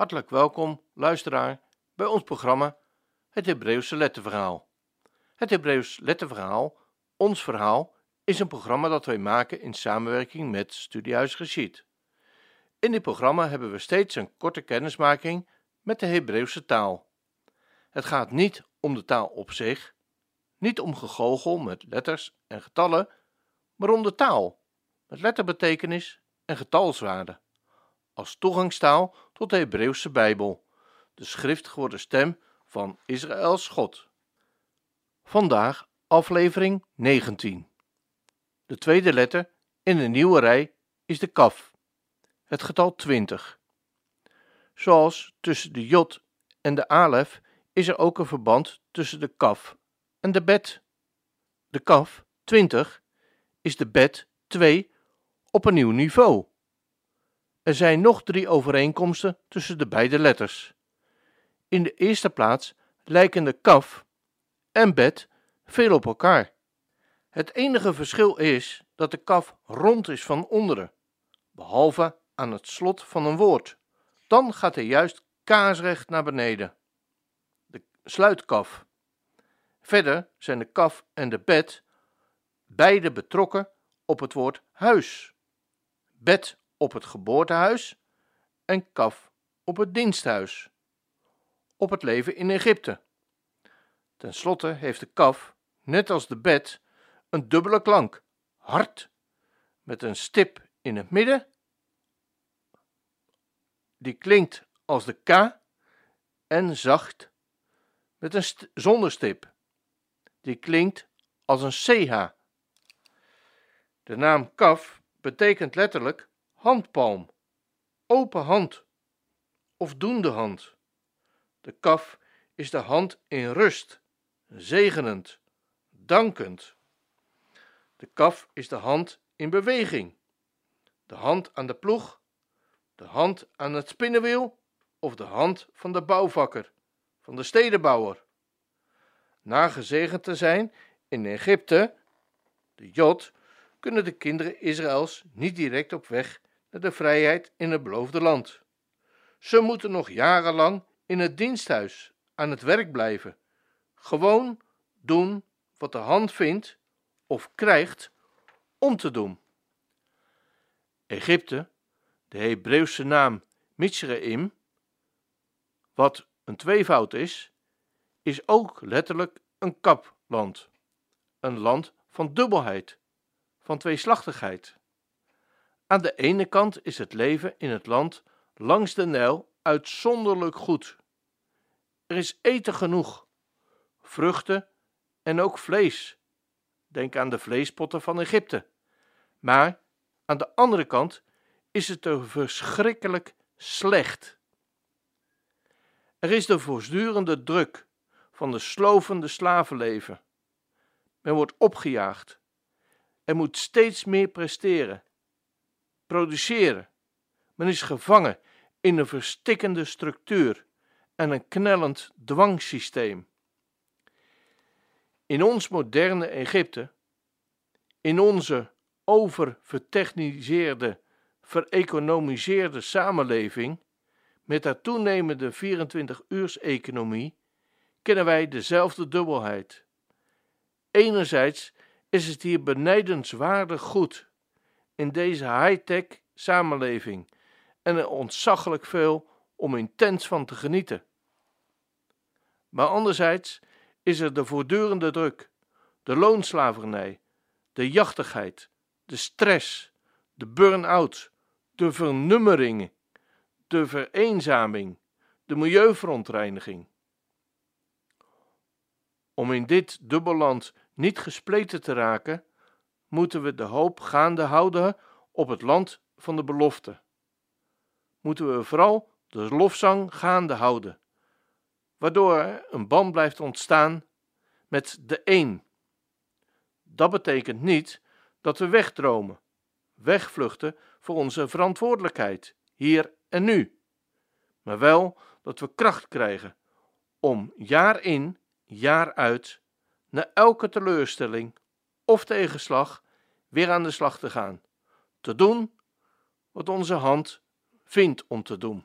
Hartelijk welkom, luisteraar, bij ons programma Het Hebreeuwse Letterverhaal. Het Hebreeuws Letterverhaal, ons verhaal, is een programma dat wij maken in samenwerking met Studiehuis Geschied. In dit programma hebben we steeds een korte kennismaking met de Hebreeuwse taal. Het gaat niet om de taal op zich, niet om gegoochel met letters en getallen, maar om de taal, met letterbetekenis en getalswaarde, als toegangstaal tot de Hebreeuwse Bijbel, de schrift geworden stem van Israëls God. Vandaag aflevering 19. De tweede letter in de nieuwe rij is de kaf, het getal 20. Zoals tussen de jot en de alef is er ook een verband tussen de kaf en de bet. De kaf 20 is de bet 2 op een nieuw niveau. Er zijn nog drie overeenkomsten tussen de beide letters. In de eerste plaats lijken de kaf en bet veel op elkaar. Het enige verschil is dat de kaf rond is van onderen, behalve aan het slot van een woord. Dan gaat hij juist kaarsrecht naar beneden. De sluitkaf. Verder zijn de kaf en de bed beide betrokken op het woord huis. Bed op het geboortehuis en kaf op het diensthuis. Op het leven in Egypte. Ten slotte heeft de kaf, net als de bed, een dubbele klank, hard, met een stip in het midden. Die klinkt als de K en zacht, met een zonder stip. Die klinkt als een CH. De naam kaf betekent letterlijk handpalm, open hand. Of doende hand. De kaf is de hand in rust, zegenend, dankend. De kaf is de hand in beweging, de hand aan de ploeg, de hand aan het spinnenwiel. Of de hand van de bouwvakker, van de stedenbouwer. Na gezegend te zijn in Egypte, de Jod, kunnen de kinderen Israëls niet direct op weg de vrijheid in het beloofde land. Ze moeten nog jarenlang in het diensthuis aan het werk blijven, gewoon doen wat de hand vindt of krijgt om te doen. Egypte, de Hebreeuwse naam Mitzraim, wat een tweevoud is, is ook letterlijk een kapland, een land van dubbelheid, van tweeslachtigheid. Aan de ene kant is het leven in het land langs de Nijl uitzonderlijk goed. Er is eten genoeg, vruchten en ook vlees. Denk aan de vleespotten van Egypte. Maar aan de andere kant is het er verschrikkelijk slecht. Er is de voortdurende druk van de slovende slavenleven. Men wordt opgejaagd. Er moet steeds meer presteren produceren. Men is gevangen in een verstikkende structuur en een knellend dwangsysteem. In ons moderne Egypte, in onze oververtechniseerde, vereconomiseerde samenleving, met haar toenemende 24-uurs-economie, kennen wij dezelfde dubbelheid. Enerzijds is het hier benijdenswaardig goed in deze high-tech samenleving en er ontzaglijk veel om intens van te genieten. Maar anderzijds is er de voortdurende druk, de loonslavernij, de jachtigheid, de stress, de burn-out, de vernummering, de vereenzaming, de milieuverontreiniging. Om in dit dubbelland niet gespleten te raken, moeten we de hoop gaande houden op het land van de belofte. Moeten we vooral de lofzang gaande houden, waardoor een band blijft ontstaan met de een. Dat betekent niet dat we wegdromen, wegvluchten voor onze verantwoordelijkheid, hier en nu, maar wel dat we kracht krijgen om jaar in, jaar uit, na elke teleurstelling of tegenslag weer aan de slag te gaan, te doen wat onze hand vindt om te doen.